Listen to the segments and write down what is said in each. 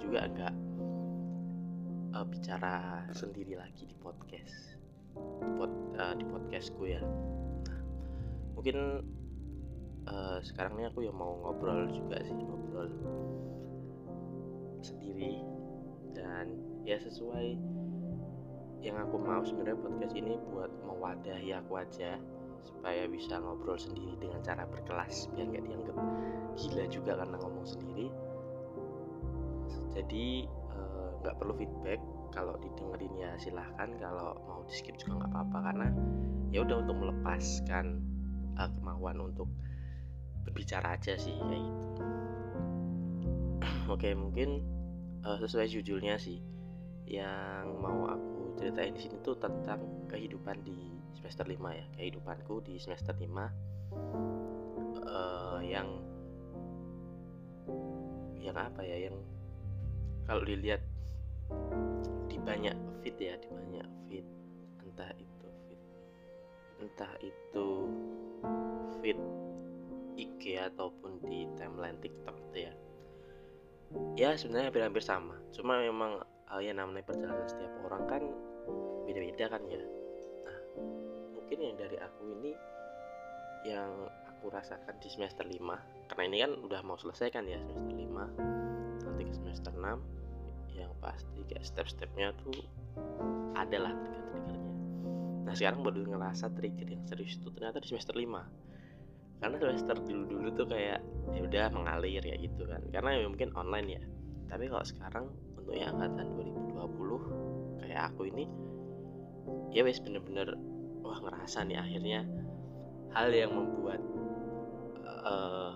juga nggak uh, bicara sendiri lagi di podcast. Di, pod, uh, di podcastku ya. Nah, mungkin uh, sekarang ini aku yang mau ngobrol juga sih ngobrol sendiri. Dan ya sesuai yang aku mau sebenarnya podcast ini buat mewadahi aku aja supaya bisa ngobrol sendiri dengan cara berkelas biar nggak dianggap gila juga karena ngomong sendiri jadi eh, nggak perlu feedback. Kalau didengerin ya silahkan. Kalau mau di skip juga nggak apa-apa. Karena ya udah untuk melepaskan uh, kemauan untuk berbicara aja sih kayak gitu. Oke mungkin uh, sesuai judulnya sih. Yang mau aku ceritain di sini tuh tentang kehidupan di semester 5 ya. Kehidupanku di semester 5 uh, yang yang apa ya? Yang kalau dilihat di banyak fit ya di banyak fit entah itu fit entah itu fit IG ataupun di timeline TikTok itu ya. Ya sebenarnya hampir-hampir sama. Cuma memang uh, ya namanya perjalanan setiap orang kan beda-beda kan ya. Nah mungkin yang dari aku ini yang aku rasakan di semester 5 karena ini kan udah mau selesai kan ya semester 5 nanti ke semester 6 yang pasti kayak step-stepnya tuh adalah trigger-triggernya. Nah sekarang baru ngerasa trigger yang serius itu ternyata di semester 5 karena semester dulu-dulu tuh kayak ya udah mengalir ya gitu kan. Karena ya mungkin online ya. Tapi kalau sekarang untuk yang angkatan 2020 kayak aku ini ya wes bener-bener wah ngerasa nih akhirnya hal yang membuat uh,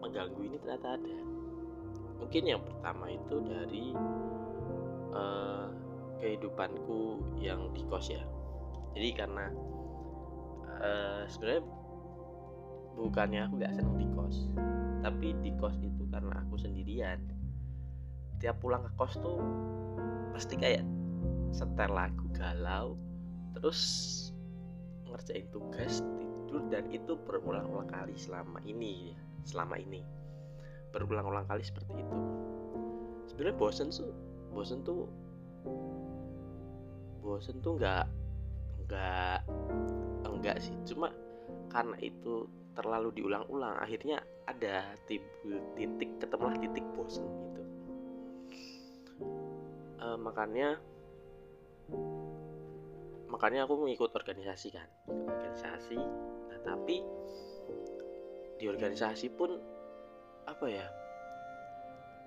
mengganggu ini ternyata ada. Mungkin yang pertama itu dari uh, kehidupanku yang di kos ya. Jadi karena uh, sebenarnya bukannya aku gak seneng di kos tapi di kos itu karena aku sendirian. Tiap pulang ke kos tuh pasti kayak setel lagu galau terus ngerjain tugas tidur dan itu berulang-ulang kali selama ini ya selama ini. Berulang-ulang kali seperti itu. Sebenarnya bosen tuh bosen tuh bosen tuh nggak nggak enggak sih. Cuma karena itu terlalu diulang-ulang akhirnya ada titik ketemulah titik bosen gitu. E, makanya makanya aku mengikut organisasi kan. Organisasi nah tapi di organisasi pun apa ya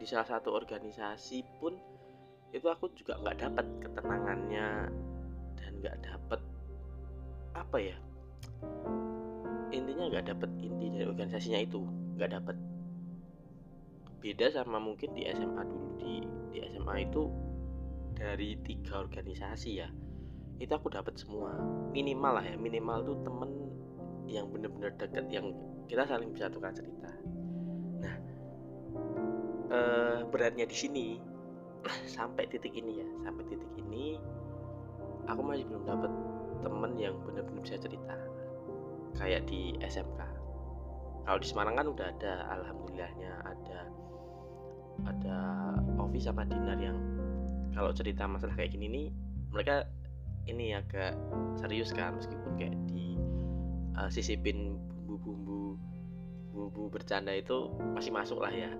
di salah satu organisasi pun itu aku juga nggak dapat ketenangannya dan nggak dapat apa ya? Intinya nggak dapat inti dari organisasinya itu nggak dapat beda sama mungkin di SMA dulu. Di di SMA itu dari tiga organisasi ya itu aku dapat semua. Minimal lah ya minimal tuh temen yang bener-bener deket yang kita saling bisa tukar cerita. Nah eh, beratnya di sini sampai titik ini ya sampai titik ini aku masih belum dapat temen yang benar-benar bisa cerita. Kayak di SMK kalau di Semarang kan udah ada alhamdulillahnya ada ada Ovi sama Dinar yang kalau cerita masalah kayak gini nih mereka ini agak serius kan meskipun kayak di uh, sisipin bumbu-bumbu bumbu bercanda itu masih masuk lah ya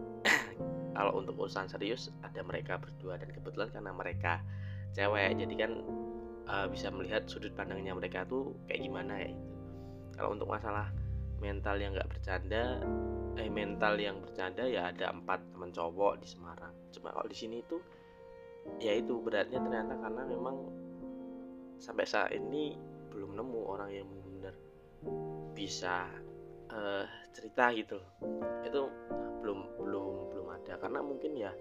kalau untuk urusan serius ada mereka berdua dan kebetulan karena mereka cewek jadi kan uh, bisa melihat sudut pandangnya mereka tuh kayak gimana ya itu. Kalau untuk masalah mental yang nggak bercanda eh mental yang bercanda ya ada empat teman cowok di Semarang. Cuma kalau di sini tuh ya itu beratnya ternyata karena memang sampai saat ini belum nemu orang yang benar-benar bisa uh, cerita gitu itu belum belum belum ada karena mungkin ya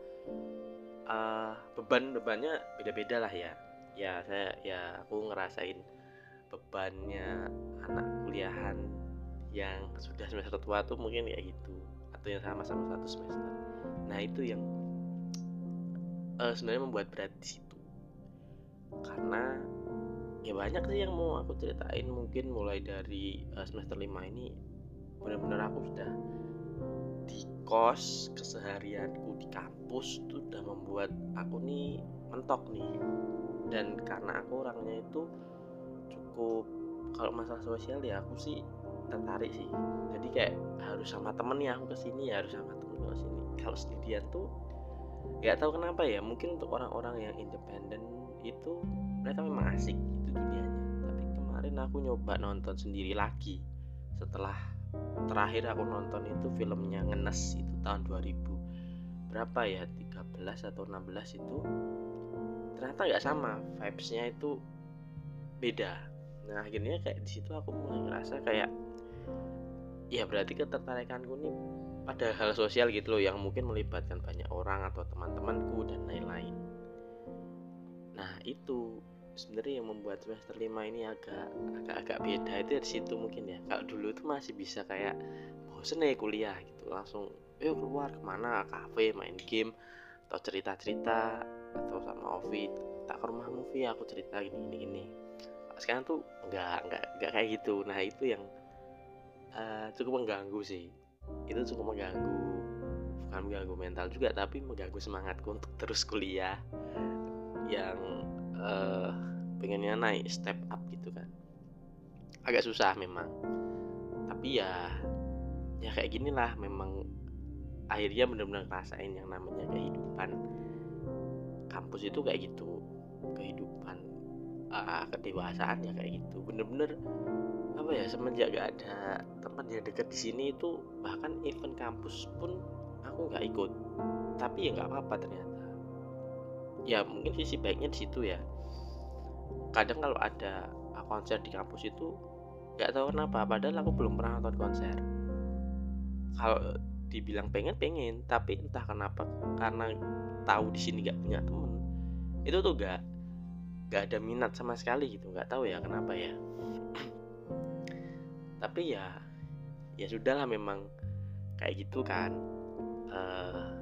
uh, beban bebannya beda-beda lah ya. Ya saya ya aku ngerasain bebannya anak kuliahan yang sudah semester tua tuh mungkin ya gitu atau yang sama-sama satu semester. Nah itu yang uh, sebenarnya membuat berat di situ. Karena ya banyak sih yang mau aku ceritain. Mungkin mulai dari uh, semester 5 ini benar-benar aku sudah kos keseharianku di kampus itu udah membuat aku nih mentok nih. Dan karena aku orangnya itu cukup kalau masalah sosial ya aku sih tertarik sih. Jadi kayak harus sama temen ya aku ke sini ya harus sama temen ke sini kalau sendirian tuh nggak tahu kenapa ya mungkin untuk orang-orang yang independen itu mereka memang asik itu dunianya. Tapi kemarin aku nyoba nonton sendiri lagi setelah terakhir aku nonton itu filmnya Ngenes itu tahun 2000 berapa ya? 13 atau 16 itu. Ternyata nggak sama vibesnya itu beda. Nah akhirnya kayak di situ aku mulai ngerasa kayak ya berarti ketertarikanku nih pada hal sosial gitu loh yang mungkin melibatkan banyak orang atau teman-temanku dan lain-lain. Nah itu sebenarnya yang membuat semester 5 ini agak agak-agak beda itu di situ mungkin ya. Kalau dulu tuh masih bisa kayak bosen ya kuliah gitu langsung yuk keluar ke mana? Kafe main game atau cerita-cerita atau sama Ovi tak ke rumah movie aku cerita gini gini gini. Sekarang tuh nggak nggak nggak kayak gitu. Nah itu yang uh, cukup mengganggu sih. Itu cukup mengganggu bukan mengganggu mental juga tapi mengganggu semangatku untuk terus kuliah. Yang uh, pengennya naik step up gitu kan. Agak susah memang. Tapi ya ya kayak gini lah memang akhirnya benar-benar rasain yang namanya kehidupan. Kampus itu kayak gitu kehidupan uh, kedewasaan ya kayak gitu. Bener-bener apa ya semenjak gak ada tempat yang dekat di sini itu bahkan event kampus pun aku nggak ikut. Tapi ya nggak apa-apa ternyata. Ya mungkin sisi baiknya di situ ya kadang kalau ada konser di kampus itu nggak tahu kenapa padahal aku belum pernah nonton konser. Kalau dibilang pengen pengen tapi entah kenapa karena tahu di sini nggak punya temen itu tuh gak gak ada minat sama sekali gitu nggak tahu ya kenapa ya. Tapi ya ya sudahlah memang kayak gitu kan. Uh,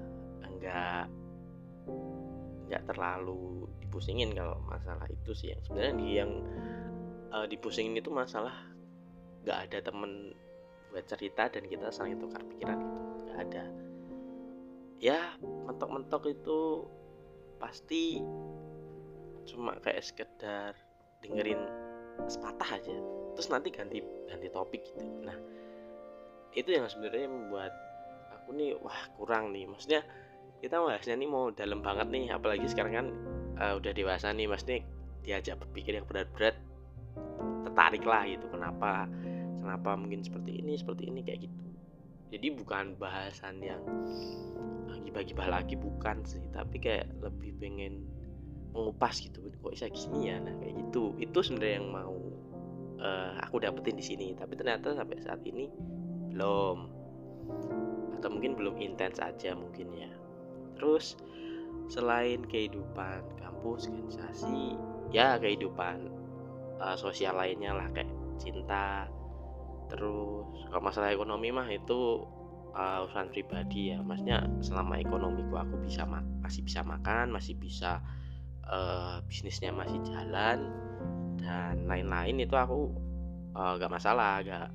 enggak terlalu dipusingin kalau masalah itu sih. Yang sebenarnya yang uh, dipusingin itu masalah nggak ada temen buat cerita dan kita saling tukar pikiran gitu. Nggak ada. Ya mentok-mentok itu pasti cuma kayak sekedar dengerin sepatah aja. Terus nanti ganti ganti topik gitu. Nah itu yang sebenarnya membuat aku nih wah kurang nih. Maksudnya kita bahasnya nih mau dalam banget nih. Apalagi sekarang kan uh, udah dewasa nih maksudnya diajak berpikir yang berat-berat tertarik lah gitu kenapa kenapa mungkin seperti ini seperti ini kayak gitu. Jadi bukan bahasan yang gibah-gibah lagi bukan sih. Tapi kayak lebih pengen mengupas gitu kok bisa gini ya? Nah kayak gitu. Itu sebenarnya yang mau uh, aku dapetin di sini. Tapi ternyata sampai saat ini belum. Atau mungkin belum intens aja mungkin ya. Terus selain kehidupan kampus organisasi ya kehidupan uh, sosial lainnya lah kayak cinta. Terus kalau masalah ekonomi mah itu uh, urusan pribadi ya. Maksudnya selama ekonomiku aku bisa masih bisa makan masih bisa uh, bisnisnya masih jalan dan lain-lain itu aku uh, gak masalah gak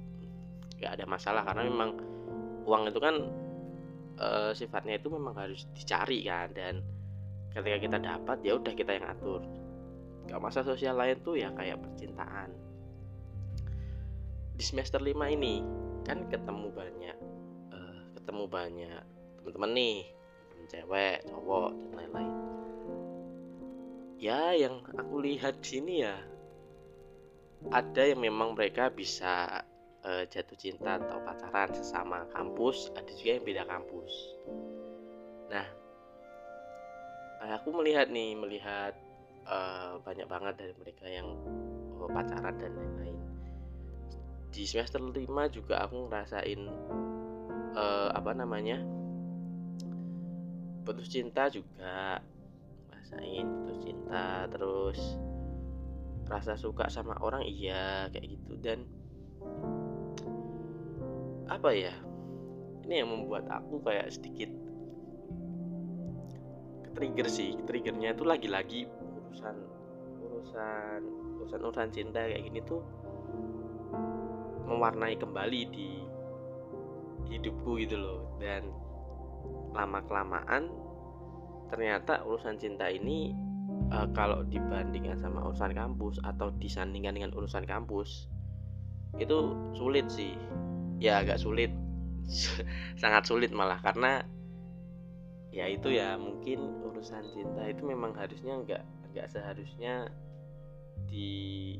gak ada masalah. Karena memang uang itu kan uh, sifatnya itu memang harus dicari kan dan ketika kita dapat ya udah kita yang atur. Gak masa sosial lain tuh ya kayak percintaan. Di semester 5 ini kan ketemu banyak uh, ketemu banyak teman-teman nih. Cewek cowok dan lain-lain. Ya yang aku lihat di sini ya ada yang memang mereka bisa uh, jatuh cinta atau pacaran sesama kampus ada juga yang beda kampus. Nah aku melihat nih melihat uh, banyak banget dari mereka yang uh, pacaran dan lain-lain. Di semester 5 juga aku ngerasain uh, apa namanya putus cinta juga. Ngerasain putus cinta terus rasa suka sama orang iya kayak gitu. Dan apa ya ini yang membuat aku kayak sedikit trigger sih triggernya itu lagi-lagi urusan urusan urusan urusan cinta kayak gini tuh mewarnai kembali di hidupku gitu loh. Dan lama kelamaan ternyata urusan cinta ini uh, kalau dibandingkan sama urusan kampus atau disandingkan dengan urusan kampus itu sulit sih. Ya agak sulit. Sangat sulit malah karena ya itu ya mungkin urusan cinta itu memang harusnya nggak nggak seharusnya di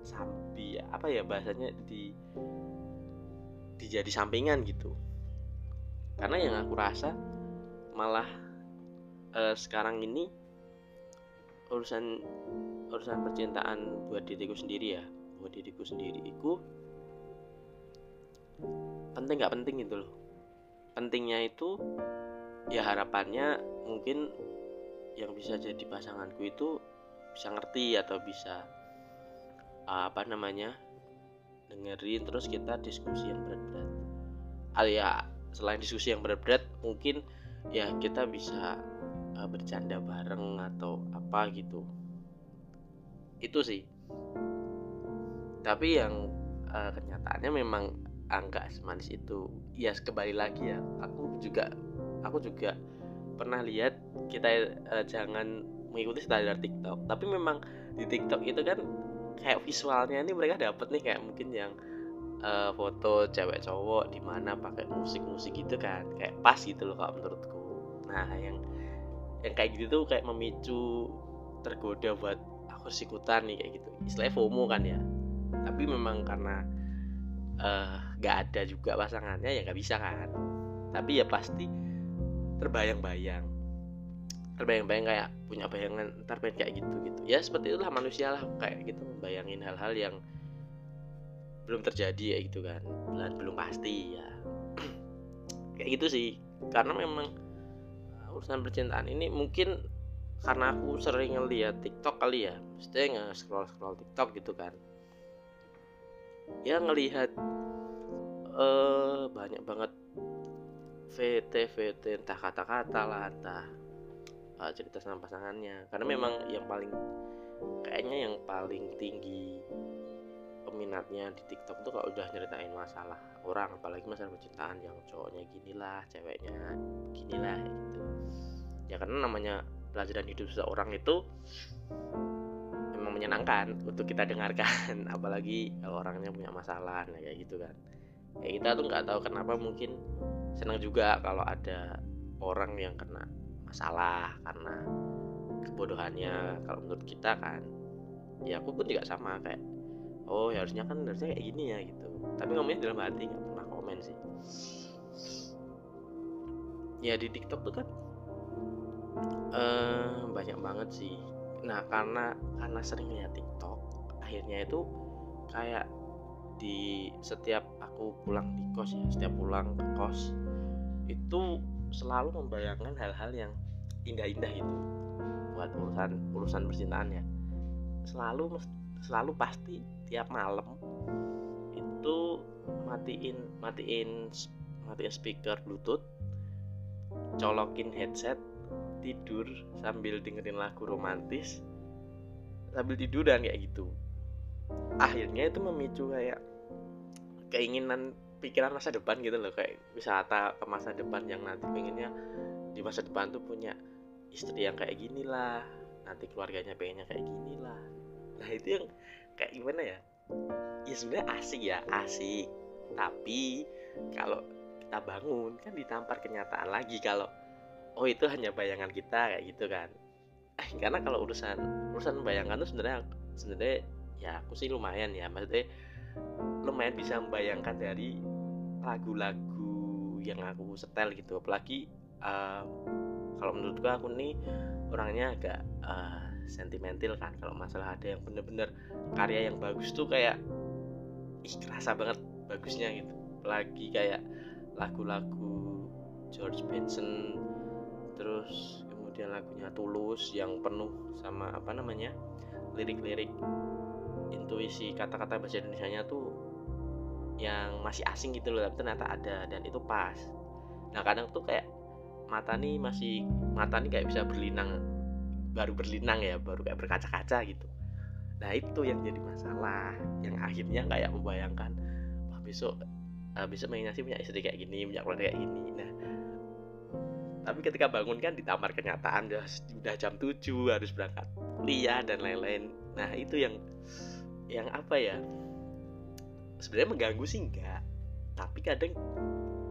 sampi apa ya bahasanya di dijadi sampingan gitu. Karena yang aku rasa malah eh, sekarang ini urusan urusan percintaan buat diriku sendiri ya buat diriku sendiri itu penting nggak penting itu loh pentingnya itu ya harapannya mungkin yang bisa jadi pasanganku itu bisa ngerti atau bisa apa namanya dengerin terus kita diskusi yang berat-berat. Ah, ya selain diskusi yang berat-berat mungkin ya kita bisa uh, bercanda bareng atau apa gitu. Itu sih. Tapi yang uh, kenyataannya memang angka semanis itu. Ya kembali lagi ya aku juga aku juga pernah lihat kita uh, jangan mengikuti standar TikTok tapi memang di TikTok itu kan kayak visualnya ini mereka dapat nih kayak mungkin yang uh, foto cewek cowok di mana pakai musik-musik gitu kan kayak pas gitu loh kalau menurutku. Nah yang yang kayak gitu tuh kayak memicu tergoda buat aku harus ikutan nih kayak gitu. Istilahnya FOMO kan ya. Tapi memang karena uh, gak ada juga pasangannya ya nggak bisa kan. Tapi ya pasti terbayang-bayang. Terbayang-bayang kayak punya bayangan ntar pengen kayak gitu gitu. Ya seperti itulah manusia lah kayak gitu membayangin hal-hal yang belum terjadi ya gitu kan. Dan belum pasti ya. Kayak gitu sih. Karena memang urusan percintaan ini mungkin karena aku sering ngeliat TikTok kali ya. Mesti nge scroll scroll TikTok gitu kan ya ngelihat uh, banyak banget VT VT entah kata-kata lah entah uh, cerita sama pasangannya. Karena memang yang paling kayaknya yang paling tinggi peminatnya di TikTok tuh kalau udah nyeritain masalah orang apalagi masalah percintaan yang cowoknya ginilah ceweknya ginilah gitu. Ya karena namanya pelajaran hidup seseorang itu menyenangkan untuk kita dengarkan. Apalagi kalau orangnya punya masalah nah kayak gitu kan. Ya kita tuh nggak tahu kenapa mungkin senang juga kalau ada orang yang kena masalah karena kebodohannya. Kalau menurut kita kan ya aku pun juga sama kayak oh ya harusnya kan harusnya kayak gini ya gitu. Tapi ngomongnya dalam hati nggak pernah komen sih. Ya di TikTok tuh kan uh, banyak banget sih nah karena karena sering lihat TikTok akhirnya itu kayak di setiap aku pulang di kos ya setiap pulang ke kos itu selalu membayangkan hal-hal yang indah-indah itu buat urusan urusan percintaan ya. Selalu selalu pasti tiap malam itu matiin matiin matiin speaker bluetooth colokin headset tidur sambil dengerin lagu romantis sambil tidur dan kayak gitu. Akhirnya itu memicu kayak keinginan pikiran masa depan gitu loh kayak wisata ke masa depan yang nanti pengennya di masa depan tuh punya istri yang kayak gini lah nanti keluarganya pengennya kayak gini lah nah itu yang kayak gimana ya? Ya sebenarnya asik ya asik. Tapi kalau kita bangun kan ditampar kenyataan lagi kalau oh itu hanya bayangan kita kayak gitu kan. Eh, karena kalau urusan urusan bayangan itu sebenarnya sebenarnya ya aku sih lumayan ya. Maksudnya lumayan bisa membayangkan dari lagu-lagu yang aku setel gitu. Apalagi uh, kalau menurutku aku nih orangnya agak uh, sentimental kan. Kalau masalah ada yang bener-bener karya yang bagus tuh kayak ih kerasa banget bagusnya gitu. Apalagi kayak lagu-lagu George Benson terus kemudian lagunya Tulus yang penuh sama apa namanya lirik-lirik intuisi kata-kata bahasa Indonesia nya tuh yang masih asing gitu loh tapi ternyata ada dan itu pas. Nah kadang tuh kayak mata nih masih mata nih kayak bisa berlinang baru berlinang ya baru kayak berkaca-kaca gitu. Nah itu yang jadi masalah yang akhirnya kayak membayangkan wah besok uh, besok pengennya sih punya istri kayak gini punya keluarga kayak gini. Nah tapi ketika bangun kan ditamar kenyataan udah, udah jam 7 harus berangkat kuliah dan lain-lain. Nah itu yang yang apa ya sebenarnya mengganggu sih enggak. Tapi kadang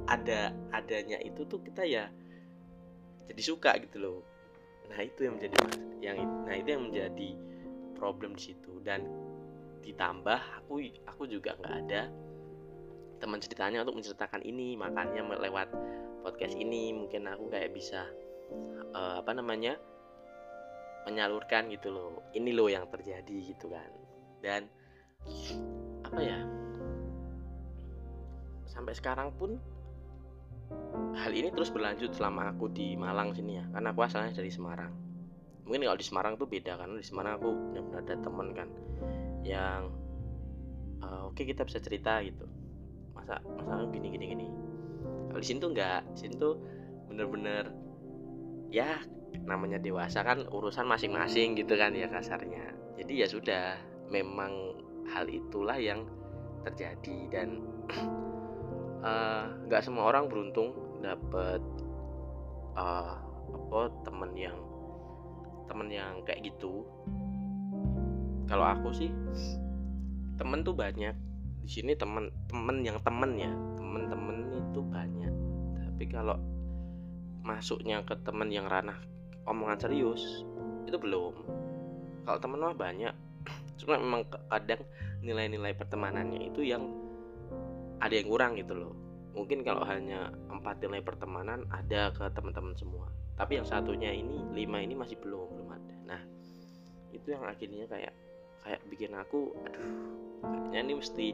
ada adanya itu tuh kita ya jadi suka gitu loh. Nah itu yang menjadi yang nah itu yang menjadi problem di situ. Dan ditambah aku aku juga nggak ada teman ceritanya untuk menceritakan ini. Makanya lewat podcast ini mungkin aku kayak bisa uh, apa namanya menyalurkan gitu loh. Ini loh yang terjadi gitu kan. Dan apa ya sampai sekarang pun hal ini terus berlanjut selama aku di Malang sini ya. Karena aku asalnya dari Semarang. Mungkin kalau di Semarang tuh beda karena di Semarang aku benar-benar ada temen kan yang uh, oke okay, kita bisa cerita gitu. Masa masa gini gini gini di sini tuh enggak di sini tuh bener-bener ya namanya dewasa kan urusan masing-masing gitu kan ya kasarnya. Jadi ya sudah memang hal itulah yang terjadi dan Eh, nggak uh, semua orang beruntung dapat uh, apa temen yang temen yang kayak gitu. Kalau aku sih temen tuh banyak. Di sini temen temen yang temen ya temen-temen itu banyak. Tapi kalau masuknya ke temen yang ranah omongan serius itu belum. Kalau temen mah banyak. Cuma memang kadang nilai-nilai pertemanannya itu yang ada yang kurang gitu loh. Mungkin kalau hanya empat nilai pertemanan ada ke teman-teman semua. Tapi yang satunya ini lima ini masih belum belum ada. Nah itu yang akhirnya kayak kayak bikin aku aduh kayaknya ini mesti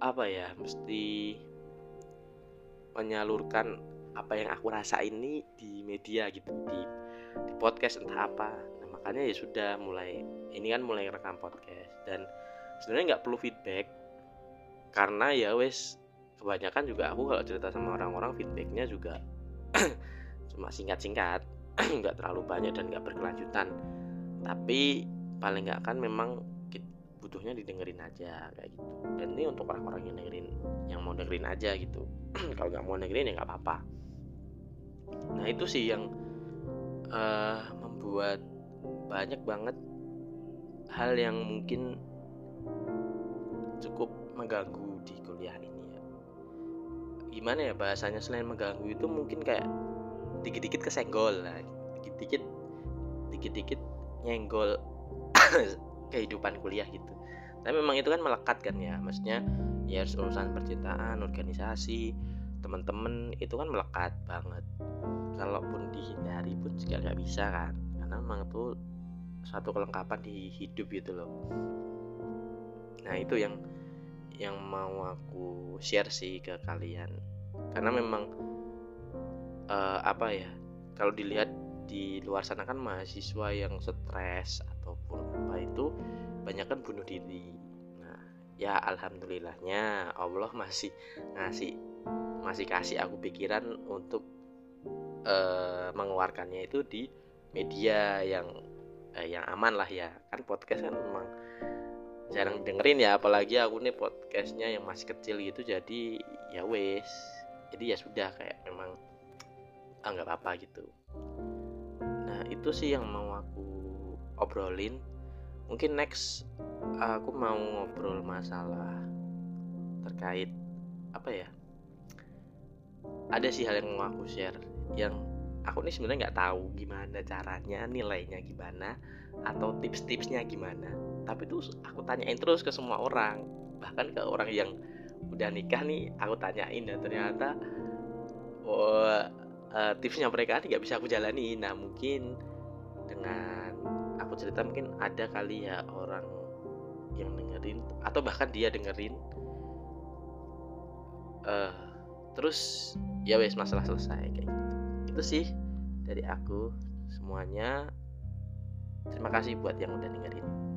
apa ya mesti menyalurkan apa yang aku rasa ini di media gitu di di podcast entah apa. Nah makanya ya sudah mulai ini kan mulai rekam podcast. Dan sebenarnya nggak perlu feedback karena ya wes kebanyakan juga aku kalau cerita sama orang-orang feedbacknya juga cuma singkat-singkat nggak terlalu banyak dan nggak berkelanjutan. Tapi paling nggak kan memang butuhnya didengerin aja kayak gitu. Dan ini untuk orang-orang yang dengerin yang mau dengerin aja gitu. Kalau nggak mau dengerin ya nggak apa-apa. Nah itu sih yang uh, membuat banyak banget hal yang mungkin cukup mengganggu di kuliah ini ya. Gimana ya bahasanya? Selain mengganggu itu mungkin kayak dikit-dikit kesenggol lah. Dikit-dikit dikit-dikit nyenggol kehidupan kuliah gitu. Tapi memang itu kan melekat kan ya maksudnya ya urusan percintaan organisasi teman-teman itu kan melekat banget. Kalaupun dihindari pun juga nggak bisa kan karena memang itu satu kelengkapan di hidup gitu loh. Nah itu yang yang mau aku share sih ke kalian. Karena memang uh, apa ya kalau dilihat di luar sana kan mahasiswa yang stres ataupun apa itu banyak kan bunuh diri. Nah ya alhamdulillahnya Allah masih ngasih masih kasih aku pikiran untuk uh, mengeluarkannya itu di media yang uh, yang aman lah ya. Kan podcast kan memang jarang dengerin ya apalagi aku nih podcastnya yang masih kecil gitu jadi ya wes. Jadi ya sudah kayak memang ah apa-apa gitu. Nah itu sih yang mau obrolin. Mungkin next aku mau ngobrol masalah terkait apa ya ada sih hal yang mau aku share yang aku nih sebenarnya nggak tahu gimana caranya nilainya gimana atau tips-tipsnya gimana. Tapi tuh aku tanyain terus ke semua orang. Bahkan ke orang yang udah nikah nih aku tanyain dan ternyata oh, uh, tipsnya mereka nggak bisa aku jalani nah mungkin dengan aku cerita mungkin ada kali ya orang yang dengerin atau bahkan dia dengerin. Uh, terus ya wes masalah selesai kayak gitu. Itu sih dari aku semuanya. Terima kasih buat yang udah dengerin